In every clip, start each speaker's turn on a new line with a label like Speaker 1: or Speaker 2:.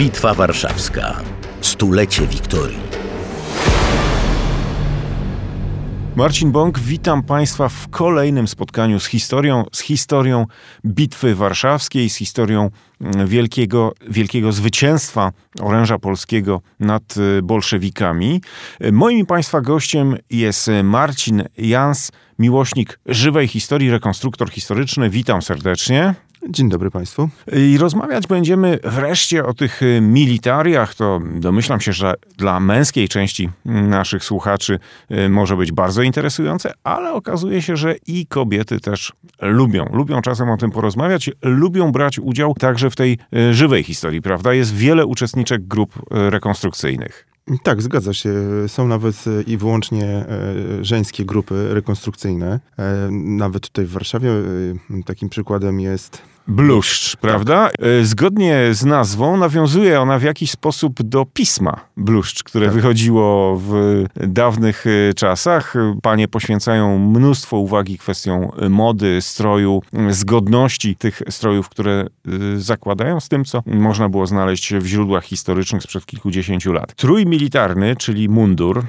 Speaker 1: Bitwa Warszawska. Stulecie Wiktorii.
Speaker 2: Marcin Bąk, witam Państwa w kolejnym spotkaniu z historią, z historią Bitwy Warszawskiej, z historią mm, wielkiego, wielkiego zwycięstwa oręża polskiego nad y, bolszewikami. Moim Państwa gościem jest Marcin Jans, miłośnik żywej historii, rekonstruktor historyczny. Witam serdecznie.
Speaker 3: Dzień dobry Państwu.
Speaker 2: I rozmawiać będziemy wreszcie o tych y, militariach. To domyślam się, że dla męskiej części naszych słuchaczy y, może być bardzo interesujące, ale okazuje się, że i kobiety też lubią. Lubią czasem o tym porozmawiać, lubią brać udział także w tej y, żywej historii, prawda? Jest wiele uczestniczek grup rekonstrukcyjnych.
Speaker 3: Tak, zgadza się. Są nawet i wyłącznie żeńskie grupy rekonstrukcyjne. Nawet tutaj w Warszawie takim przykładem jest
Speaker 2: Bluszcz, prawda? E, zgodnie z nazwą nawiązuje ona w jakiś sposób do pisma Bluszcz, które tak. wychodziło w dawnych e, czasach. Panie poświęcają mnóstwo uwagi kwestiom mody, stroju, zgodności tych strojów, które e, zakładają z tym, co można było znaleźć w źródłach historycznych sprzed kilkudziesięciu lat. Trój militarny, czyli mundur,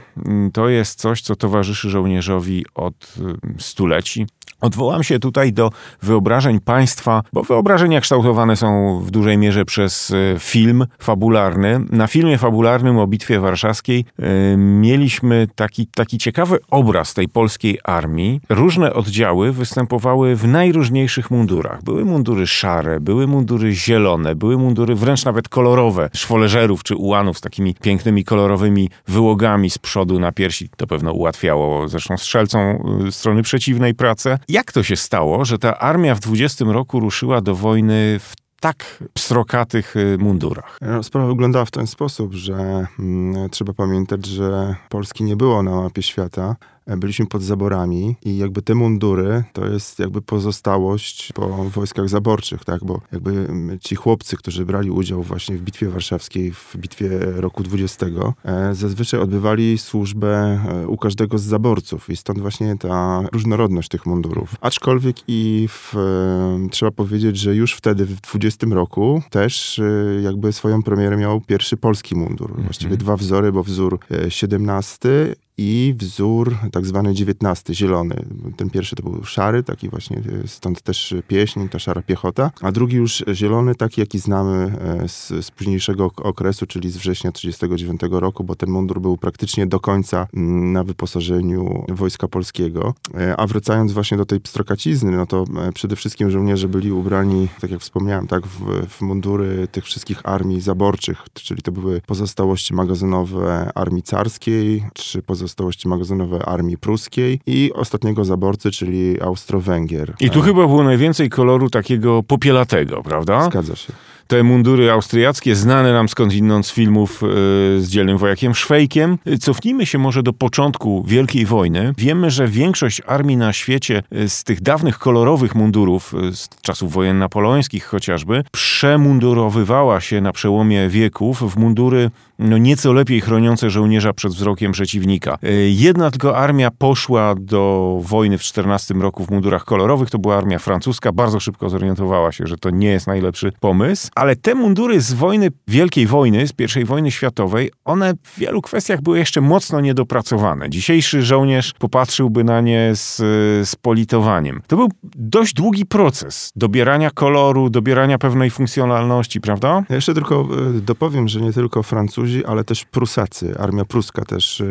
Speaker 2: to jest coś, co towarzyszy żołnierzowi od stuleci. Odwołam się tutaj do wyobrażeń państwa, bo wyobrażenia kształtowane są w dużej mierze przez e, film fabularny. Na filmie fabularnym o Bitwie Warszawskiej e, mieliśmy taki, taki ciekawy obraz tej polskiej armii. Różne oddziały występowały w najróżniejszych mundurach. Były mundury szare, były mundury zielone, były mundury wręcz nawet kolorowe, szwoleżerów czy ułanów z takimi pięknymi kolorowymi wyłogami z przodu na piersi. To pewno ułatwiało zresztą strzelcom e, strony przeciwnej pracę. Jak to się stało, że ta armia w 20 roku ruszyła do wojny w tak pstrokatych y, mundurach?
Speaker 3: No, sprawa wyglądała w ten sposób, że hmm, trzeba pamiętać, że Polski nie było na mapie świata. E, byliśmy pod zaborami i jakby te mundury to jest jakby pozostałość po wojskach zaborczych, tak, bo jakby ci chłopcy, którzy brali udział właśnie w Bitwie Warszawskiej, w Bitwie roku 20, e, zazwyczaj odbywali służbę e, u każdego z zaborców i stąd właśnie ta różnorodność tych mundurów. Aczkolwiek i w, trzeba powiedzieć, że już wtedy w 20 roku też jakby swoją premierę miał pierwszy polski mundur. Właściwie mhm. dwa wzory, bo wzór 17 i wzór tak zwany XIX, zielony. Ten pierwszy to był szary, taki właśnie, e, stąd też pieśń, ta szara piechota, a drugi już zielony, taki jaki znamy e, z, z późniejszego okresu, czyli z września 1939 roku, bo ten mundur był praktycznie do końca mm, na wyposażeniu Wojska Polskiego. E, a wracając właśnie do tej pstrokacizny, no to przede wszystkim żołnierze byli ubrani, tak jak wspomniałem, tak, w, w mundury tych wszystkich armii zaborczych, czyli to były pozostałości magazynowe armii carskiej, czy pozostałości pozostałości magazynowe armii pruskiej i ostatniego zaborcy, czyli Austro-Węgier.
Speaker 2: I tu e... chyba było najwięcej koloru takiego popielatego, prawda?
Speaker 3: Zgadza się
Speaker 2: te mundury austriackie, znane nam skądinąd z filmów e, z dzielnym wojakiem Szwejkiem. Cofnijmy się może do początku Wielkiej Wojny. Wiemy, że większość armii na świecie e, z tych dawnych kolorowych mundurów, e, z czasów wojen napoleońskich chociażby, przemundurowywała się na przełomie wieków w mundury no, nieco lepiej chroniące żołnierza przed wzrokiem przeciwnika. Jedna tylko armia poszła do wojny w 14 roku w mundurach kolorowych, to była armia francuska, bardzo szybko zorientowała się, że to nie jest najlepszy pomysł, ale te mundury z wojny, Wielkiej Wojny, z I wojny światowej, one w wielu kwestiach były jeszcze mocno niedopracowane. Dzisiejszy żołnierz popatrzyłby na nie z, z politowaniem. To był dość długi proces dobierania koloru, dobierania pewnej funkcjonalności, prawda?
Speaker 3: Ja jeszcze tylko e, dopowiem, że nie tylko Francuzi, ale też Prusacy. Armia pruska też e,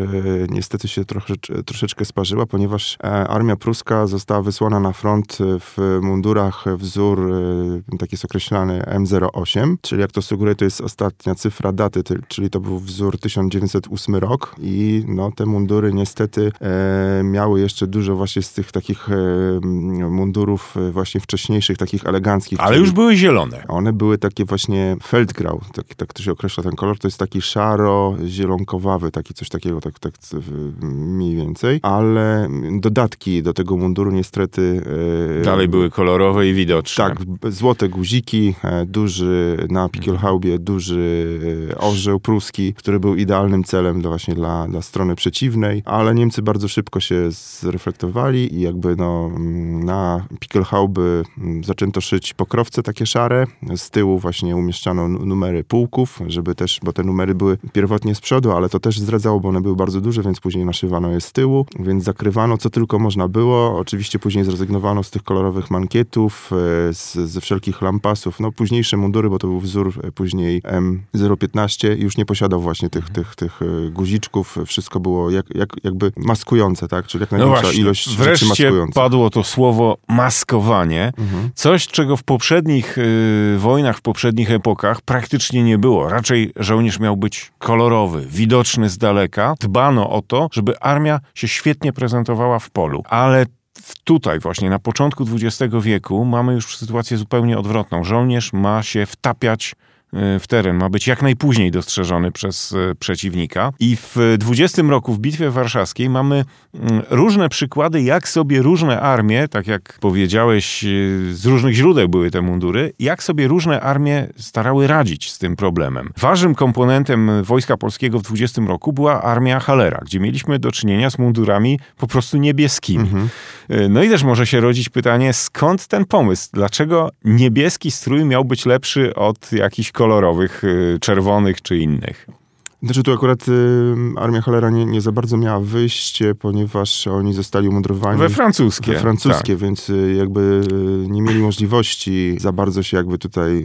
Speaker 3: niestety się trochę, troszeczkę sparzyła, ponieważ e, armia pruska została wysłana na front w mundurach wzór, tak jest określany, M08 8, czyli jak to sugeruje, to jest ostatnia cyfra daty, czyli to był wzór 1908 rok i no, te mundury niestety e, miały jeszcze dużo właśnie z tych takich e, mundurów e, właśnie wcześniejszych, takich eleganckich.
Speaker 2: Ale już były zielone.
Speaker 3: One były takie właśnie feldgrau, tak, tak to się określa ten kolor, to jest taki szaro-zielonkowawy, taki coś takiego, tak, tak mniej więcej, ale dodatki do tego munduru niestety...
Speaker 2: E, Dalej były kolorowe i widoczne.
Speaker 3: Tak, złote guziki, e, duży duży, na Pickelhaubie duży e, orzeł pruski, który był idealnym celem dla, właśnie dla, dla strony przeciwnej, ale Niemcy bardzo szybko się zreflektowali i jakby no, mm, na Pickelhauby mm, zaczęto szyć pokrowce takie szare, z tyłu właśnie umieszczano numery pułków, żeby też, bo te numery były pierwotnie z przodu, ale to też zdradzało, bo one były bardzo duże, więc później naszywano je z tyłu, więc zakrywano co tylko można było. Oczywiście później zrezygnowano z tych kolorowych mankietów, e, z, ze wszelkich lampasów. No późniejsze mundury, bo to był wzór e, później M015, już nie posiadał właśnie tych, tych, tych e, guziczków. Wszystko było jak, jak, jakby maskujące, tak? Czyli jak
Speaker 2: No
Speaker 3: największa
Speaker 2: właśnie,
Speaker 3: ilość rzeczy
Speaker 2: wreszcie
Speaker 3: maskujących.
Speaker 2: padło to słowo maskowanie.
Speaker 3: Mhm.
Speaker 2: Coś, czego w poprzednich y, wojnach, w poprzednich epokach praktycznie nie było. Raczej żołnierz miał być kolorowy, widoczny z daleka. Dbano o to, żeby armia się świetnie prezentowała w polu. Ale tutaj właśnie na początku XX wieku mamy już sytuację zupełnie odwrotną. Żołnierz ma się wtapiać w teren, ma być jak najpóźniej dostrzeżony przez y, przeciwnika. I w 20 roku w Bitwie Warszawskiej mamy różne przykłady, jak sobie różne armie, tak jak powiedziałeś, y, z różnych źródeł były te mundury, jak sobie różne armie starały radzić z tym problemem. Ważnym komponentem Wojska Polskiego w 20 roku była armia Hallera, gdzie mieliśmy do czynienia z mundurami po prostu niebieskimi. Y, No i też może się rodzić pytanie, skąd ten pomysł? Dlaczego niebieski strój miał być lepszy od jakichś kolorowych, y, czerwonych czy innych?
Speaker 3: Znaczy tu akurat y, armia cholera nie, nie za bardzo miała wyjście, ponieważ oni zostali umundurowani
Speaker 2: We francuskie.
Speaker 3: we francuskie,
Speaker 2: tak.
Speaker 3: więc y, jakby y, nie mieli możliwości za bardzo się jakby tutaj y,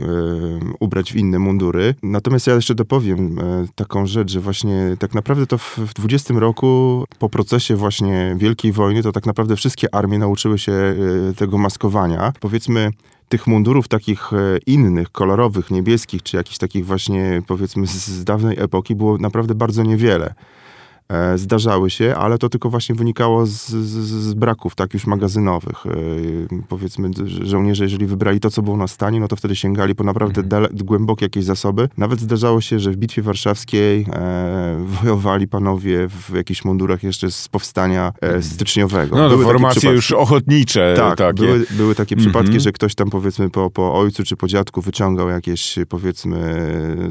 Speaker 3: ubrać w inne mundury. Natomiast ja jeszcze dopowiem taką rzecz, że właśnie tak naprawdę to w, w 20 roku po procesie właśnie Wielkiej Wojny to tak naprawdę wszystkie armie nauczyły się tego maskowania. Powiedzmy tych mundurów takich e, innych, kolorowych, niebieskich, czy jakichś takich właśnie, powiedzmy, z, z dawnej epoki było naprawdę bardzo niewiele. E, Zdarzały się, ale to tylko właśnie wynikało z, z, z braków, tak, już magazynowych. E, Powiedzmy, żołnierze, jeżeli wybrali to, co było na stanie, no to wtedy sięgali po naprawdę dale, głębokie jakieś zasoby. Nawet zdarzało się, że w Bitwie Warszawskiej e, wojowali panowie w jakichś mundurach jeszcze z powstania e, styczniowego.
Speaker 2: No
Speaker 3: Były
Speaker 2: formacje
Speaker 3: przypadki.
Speaker 2: już ochotnicze
Speaker 3: Tak,
Speaker 2: takie.
Speaker 3: były, były takie przypadki,
Speaker 2: Mhm.
Speaker 3: że ktoś tam powiedzmy po, po ojcu czy po dziadku wyciągał jakieś powiedzmy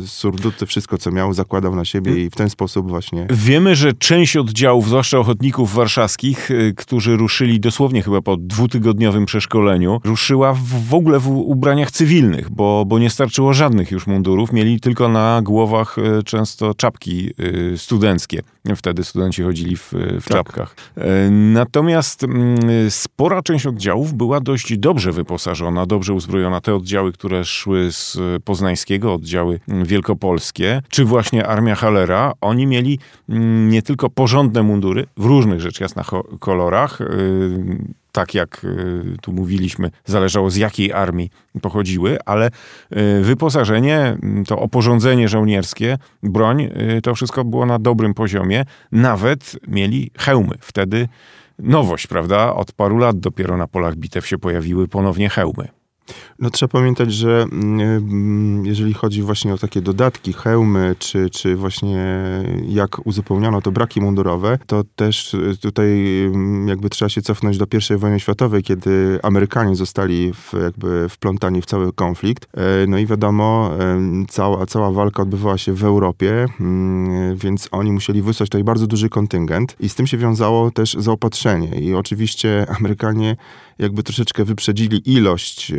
Speaker 3: surduty, wszystko co miał, zakładał na siebie i w ten sposób właśnie...
Speaker 2: Wiemy, że część oddziałów, zwłaszcza ochotników warszawskich, y, którzy ruszyli dosłownie chyba po dwutygodniowym przeszkoleniu, ruszyła w, w ogóle w ubraniach cywilnych, bo, bo nie starczyło żadnych już mundurów. Mieli tylko na głowach y, często czapki y, studenckie. Wtedy studenci chodzili w, w
Speaker 3: Tak.
Speaker 2: czapkach. Natomiast mm, spora część oddziałów była dość dobrze wyposażona, dobrze uzbrojona. Te oddziały, które szły z poznańskiego, oddziały mm, wielkopolskie, czy właśnie Armia Hallera, oni mieli mm, nie tylko porządne mundury w różnych rzecz jasna kolorach, yy, tak jak yy, tu mówiliśmy, zależało z jakiej armii pochodziły, ale yy, wyposażenie, mm, to oporządzenie żołnierskie, broń, to wszystko było na dobrym poziomie. Nawet mieli hełmy. Wtedy nowość, prawda? Od paru lat dopiero na polach bitew się pojawiły ponownie hełmy.
Speaker 3: No trzeba pamiętać, że mm, mm, jeżeli chodzi właśnie o takie dodatki, hełmy, czy, czy właśnie jak uzupełniano to braki mundurowe, to też y, tutaj mm, jakby trzeba się cofnąć do I wojny światowej, kiedy Amerykanie zostali w, jakby wplątani w cały konflikt. E, No i wiadomo, cała, cała walka odbywała się w Europie, więc oni musieli wysłać tutaj bardzo duży kontyngent i z tym się wiązało też zaopatrzenie. I oczywiście Amerykanie jakby troszeczkę wyprzedzili ilość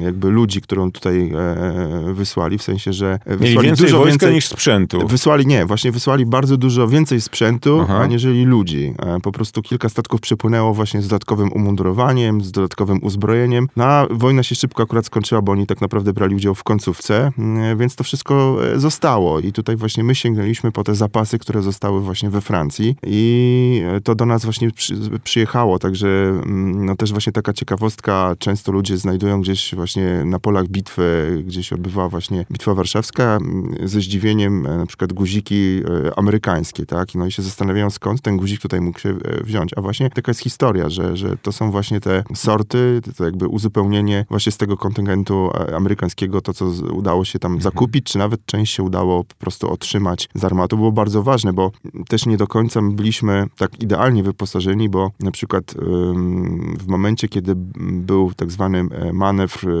Speaker 3: jakby ludzi, którą tutaj e, wysłali, w sensie, że
Speaker 2: Mieli
Speaker 3: wysłali
Speaker 2: więcej
Speaker 3: dużo
Speaker 2: wojska
Speaker 3: więcej
Speaker 2: niż sprzętu.
Speaker 3: Wysłali, nie, właśnie wysłali bardzo dużo więcej sprzętu,
Speaker 2: Aha.
Speaker 3: aniżeli ludzi. E, Po prostu kilka statków przypłynęło właśnie z dodatkowym umundurowaniem, z dodatkowym uzbrojeniem. No a wojna się szybko akurat skończyła, bo oni tak naprawdę brali udział w końcówce, więc to wszystko e, zostało. I tutaj właśnie my sięgnęliśmy po te zapasy, które zostały właśnie we Francji i to do nas właśnie przy, przyjechało, także no też właśnie taka ciekawostka, często ludzie znajdują gdzieś właśnie na polach bitwy, gdzie się odbywała właśnie Bitwa Warszawska, mm, ze zdziwieniem e, na przykład guziki e, amerykańskie, tak? No i się zastanawiają skąd ten guzik tutaj mógł się e, wziąć. A właśnie taka jest historia, że, że to są właśnie te sorty, to jakby uzupełnienie właśnie z tego kontyngentu amerykańskiego, to co udało się tam zakupić, czy nawet część się udało po prostu otrzymać z armatu. To było bardzo ważne, bo też nie do końca byliśmy tak idealnie wyposażeni, bo na przykład w momencie, kiedy był tak zwany zwany e, manewr e,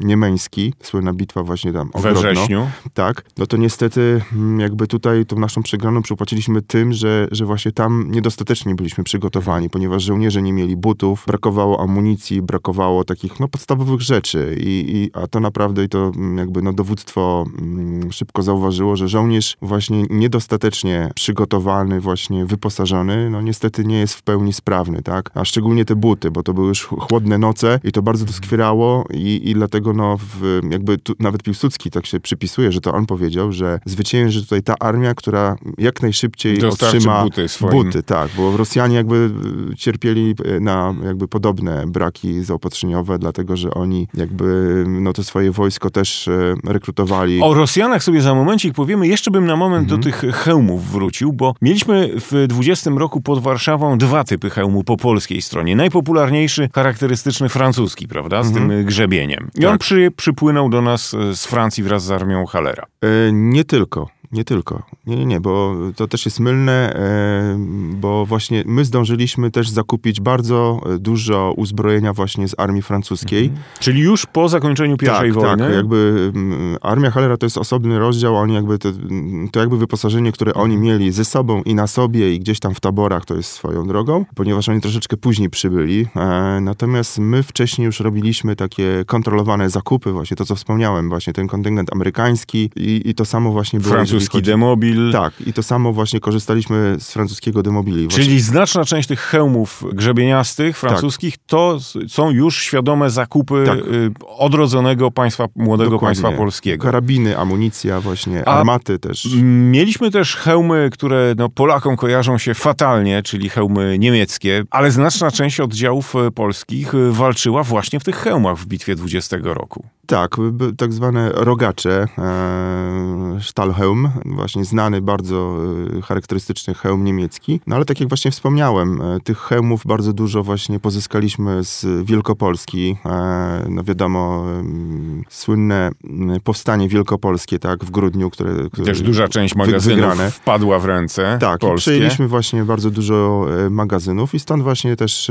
Speaker 3: niemeński, słynna bitwa właśnie tam o
Speaker 2: We wrześniu.
Speaker 3: Tak, no to niestety mm, jakby tutaj tą naszą przegraną przypłaciliśmy tym, że, że właśnie tam niedostatecznie byliśmy przygotowani, ponieważ żołnierze nie mieli butów, brakowało amunicji, brakowało takich no, podstawowych rzeczy I, i, a to naprawdę i to mm, jakby no, dowództwo mm, szybko zauważyło, że żołnierz właśnie niedostatecznie przygotowany, właśnie wyposażony, no niestety nie jest w pełni sprawny, tak, a szczególnie te buty, bo to były już chłodne noce i to bardzo doskwierało i, i dlatego no w, jakby tu, nawet Piłsudski tak się przypisuje, że to on powiedział, że zwycięży tutaj ta armia, która jak najszybciej
Speaker 2: Dostarczy
Speaker 3: otrzyma
Speaker 2: buty swoim.
Speaker 3: buty, tak, bo Rosjanie jakby y, cierpieli y, na jakby podobne braki zaopatrzeniowe, dlatego, że oni jakby no to swoje wojsko też rekrutowali.
Speaker 2: O Rosjanach sobie za momencik powiemy. Jeszcze bym na moment do tych hełmów wrócił, bo mieliśmy w 20 roku pod Warszawą dwa typy hełmu po polskiej stronie. Najpopularniejszy, charakterystyczny francuski, prawda, z tym grzebieniem. I on
Speaker 3: Tak.
Speaker 2: przy, przypłynął do nas e, z Francji wraz z armią Hallera.
Speaker 3: E, nie tylko. Nie tylko. Nie, nie, nie, bo to też jest mylne, e, bo właśnie my zdążyliśmy też zakupić bardzo e, dużo uzbrojenia właśnie z armii francuskiej.
Speaker 2: Czyli już po zakończeniu pierwszej
Speaker 3: tak,
Speaker 2: wojny.
Speaker 3: Tak, jakby armia Hallera to jest osobny rozdział, oni jakby mm, to jakby wyposażenie, które oni
Speaker 2: Mhm.
Speaker 3: mieli ze sobą i na sobie i gdzieś tam w taborach, to jest swoją drogą, ponieważ oni troszeczkę później przybyli. E, natomiast my wcześniej już robiliśmy takie kontrolowane zakupy, właśnie to, co wspomniałem, właśnie ten kontyngent amerykański i, i to samo właśnie było... jeżeli
Speaker 2: Francuski
Speaker 3: chodzi-
Speaker 2: demobil.
Speaker 3: Tak, i to samo właśnie korzystaliśmy z francuskiego demobili. Właśnie-
Speaker 2: Czyli znaczna część tych hełmów grzebieniastych, francuskich, to s- są już świadome zakupy
Speaker 3: Tak.
Speaker 2: y, odrodzonego państwa, młodego
Speaker 3: Dokładnie.
Speaker 2: państwa polskiego.
Speaker 3: Karabiny, amunicja właśnie,
Speaker 2: A-
Speaker 3: armaty też.
Speaker 2: Mieliśmy też hełmy, które no, Polakom kojarzą się fatalnie, czyli hełmy niemieckie, ale znaczna część oddziałów e, polskich e, walczyła właśnie w tych hełmach w bitwie 20 roku.
Speaker 3: Tak, tak zwane rogacze, e, Stahlhelm, właśnie znany, bardzo e, charakterystyczny hełm niemiecki. No ale tak jak właśnie wspomniałem, e, tych hełmów bardzo dużo właśnie pozyskaliśmy z Wielkopolski. E, no wiadomo, em, słynne m, powstanie wielkopolskie, tak, w grudniu, które... które
Speaker 2: Też duża część magazynów
Speaker 3: wygrane.
Speaker 2: wpadła w ręce
Speaker 3: Tak,
Speaker 2: polskie.
Speaker 3: przejęliśmy właśnie bardzo dużo magazynów i stąd właśnie też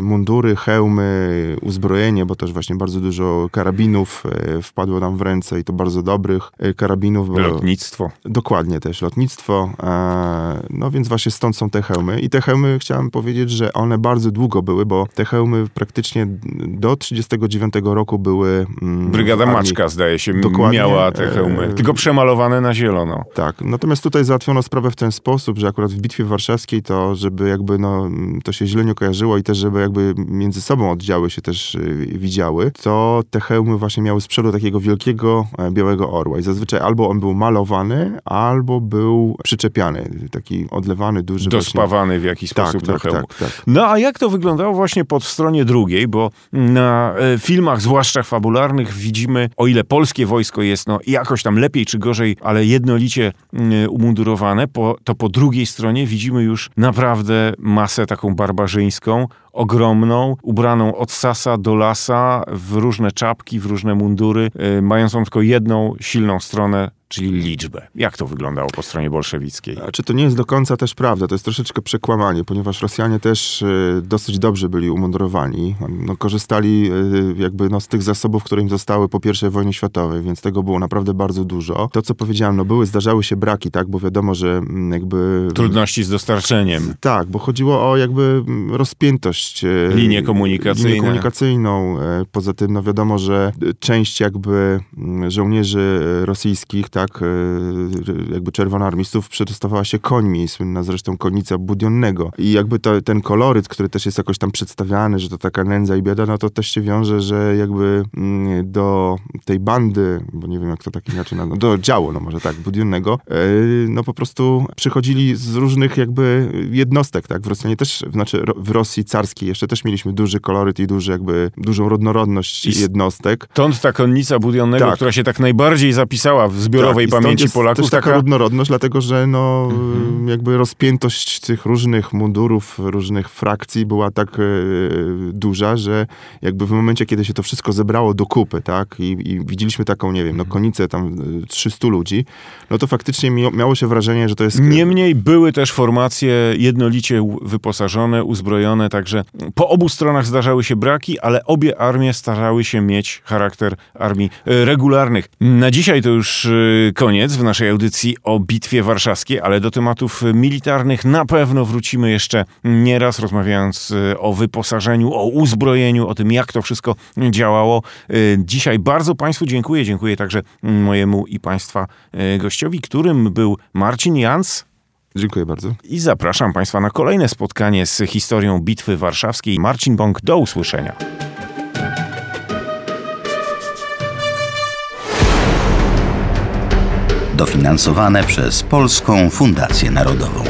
Speaker 3: mundury, hełmy, uzbrojenie, bo też właśnie bardzo dużo karabinów e, wpadło nam w ręce i to bardzo dobrych e, karabinów. Bo
Speaker 2: Lotnictwo.
Speaker 3: Dokładnie też, lotnictwo. E, no więc właśnie stąd są te hełmy. I te hełmy chciałem powiedzieć, że one bardzo długo były, bo te hełmy praktycznie do 39 roku były... mm,
Speaker 2: Brygada. Maczka, zdaje się,
Speaker 3: Dokładnie,
Speaker 2: miała te hełmy, tylko przemalowane na zielono.
Speaker 3: Tak, natomiast tutaj załatwiono sprawę w ten sposób, że akurat w Bitwie Warszawskiej to, żeby jakby no, to się źle nie kojarzyło i też, żeby jakby między sobą oddziały się też y, widziały, to te hełmy właśnie miały z przodu takiego wielkiego e, białego orła i zazwyczaj albo on był malowany, albo był przyczepiany, taki odlewany, duży właśnie.
Speaker 2: Dospawany w jakiś
Speaker 3: Tak,
Speaker 2: sposób do
Speaker 3: tak,
Speaker 2: hełmu.
Speaker 3: tak, tak.
Speaker 2: No a jak to wyglądało właśnie pod stronie drugiej, bo na e, filmach, zwłaszcza fabularnych, widzimy, o ile polskie wojsko jest no jakoś tam lepiej czy gorzej, ale jednolicie mm, umundurowane, po, to po drugiej stronie widzimy już naprawdę masę taką barbarzyńską, ogromną, ubraną od sasa do lasa, w różne czapki, w różne mundury, e, mającą tylko jedną silną stronę, czyli liczbę. Jak to wyglądało po stronie bolszewickiej?
Speaker 3: Czy to nie jest do końca też prawda? To jest troszeczkę przekłamanie, ponieważ Rosjanie też y, dosyć dobrze byli umundurowani. No, korzystali y, jakby no, z tych zasobów, które im zostały po I wojnie światowej, więc tego było naprawdę bardzo dużo. To, co powiedziałem, no były, zdarzały się braki, tak, bo wiadomo, że mm, jakby...
Speaker 2: Trudności z dostarczeniem.
Speaker 3: Tak, bo chodziło o jakby mm, rozpiętość. e,
Speaker 2: Linię komunikacyjne.
Speaker 3: Linię komunikacyjną. E, Poza tym, no wiadomo, że e, część jakby mm, żołnierzy e, rosyjskich, tak, e, jakby czerwonoarmistów przetestowała się końmi, słynna zresztą konnica Budionnego. I jakby to, ten koloryt, który też jest jakoś tam przedstawiany, że to taka nędza i bieda, no to też się wiąże, że jakby mm, do tej bandy, bo nie wiem jak to tak inaczej nazwać, do działu, no może tak, Budionnego, e, no po prostu przychodzili z różnych jakby jednostek, tak, w Rosjanie też, znaczy w Rosji carskiej jeszcze też mieliśmy duży koloryt i duży jakby, dużą różnorodność
Speaker 2: I
Speaker 3: jednostek.
Speaker 2: Stąd ta konnica Budionnego,
Speaker 3: Tak.
Speaker 2: która się tak najbardziej zapisała w zbiorowym
Speaker 3: i stąd
Speaker 2: pamięci Polaków
Speaker 3: Też taka
Speaker 2: taka...
Speaker 3: różnorodność, dlatego że no,
Speaker 2: Mhm.
Speaker 3: jakby rozpiętość tych różnych mundurów, różnych frakcji była tak e, duża, że jakby w momencie, kiedy się to wszystko zebrało do kupy, tak, i, i widzieliśmy taką, nie wiem, no
Speaker 2: Mhm.
Speaker 3: konicę tam e, 300 ludzi, no to faktycznie mi, miało się wrażenie, że to jest...
Speaker 2: Niemniej były też formacje jednolicie wyposażone, uzbrojone, także po obu stronach zdarzały się braki, ale obie armie starały się mieć charakter armii e, regularnych. Na dzisiaj to już e, koniec w naszej audycji o Bitwie Warszawskiej, ale do tematów militarnych na pewno wrócimy jeszcze nieraz, rozmawiając e, o wyposażeniu, o uzbrojeniu, o tym, jak to wszystko działało. E, Dzisiaj bardzo Państwu dziękuję. Dziękuję także mojemu i Państwa e, gościowi, którym był Marcin Jans.
Speaker 3: Dziękuję bardzo.
Speaker 2: I zapraszam Państwa na kolejne spotkanie z historią Bitwy Warszawskiej. Marcin Bąk, do usłyszenia.
Speaker 1: Dofinansowane przez Polską Fundację Narodową.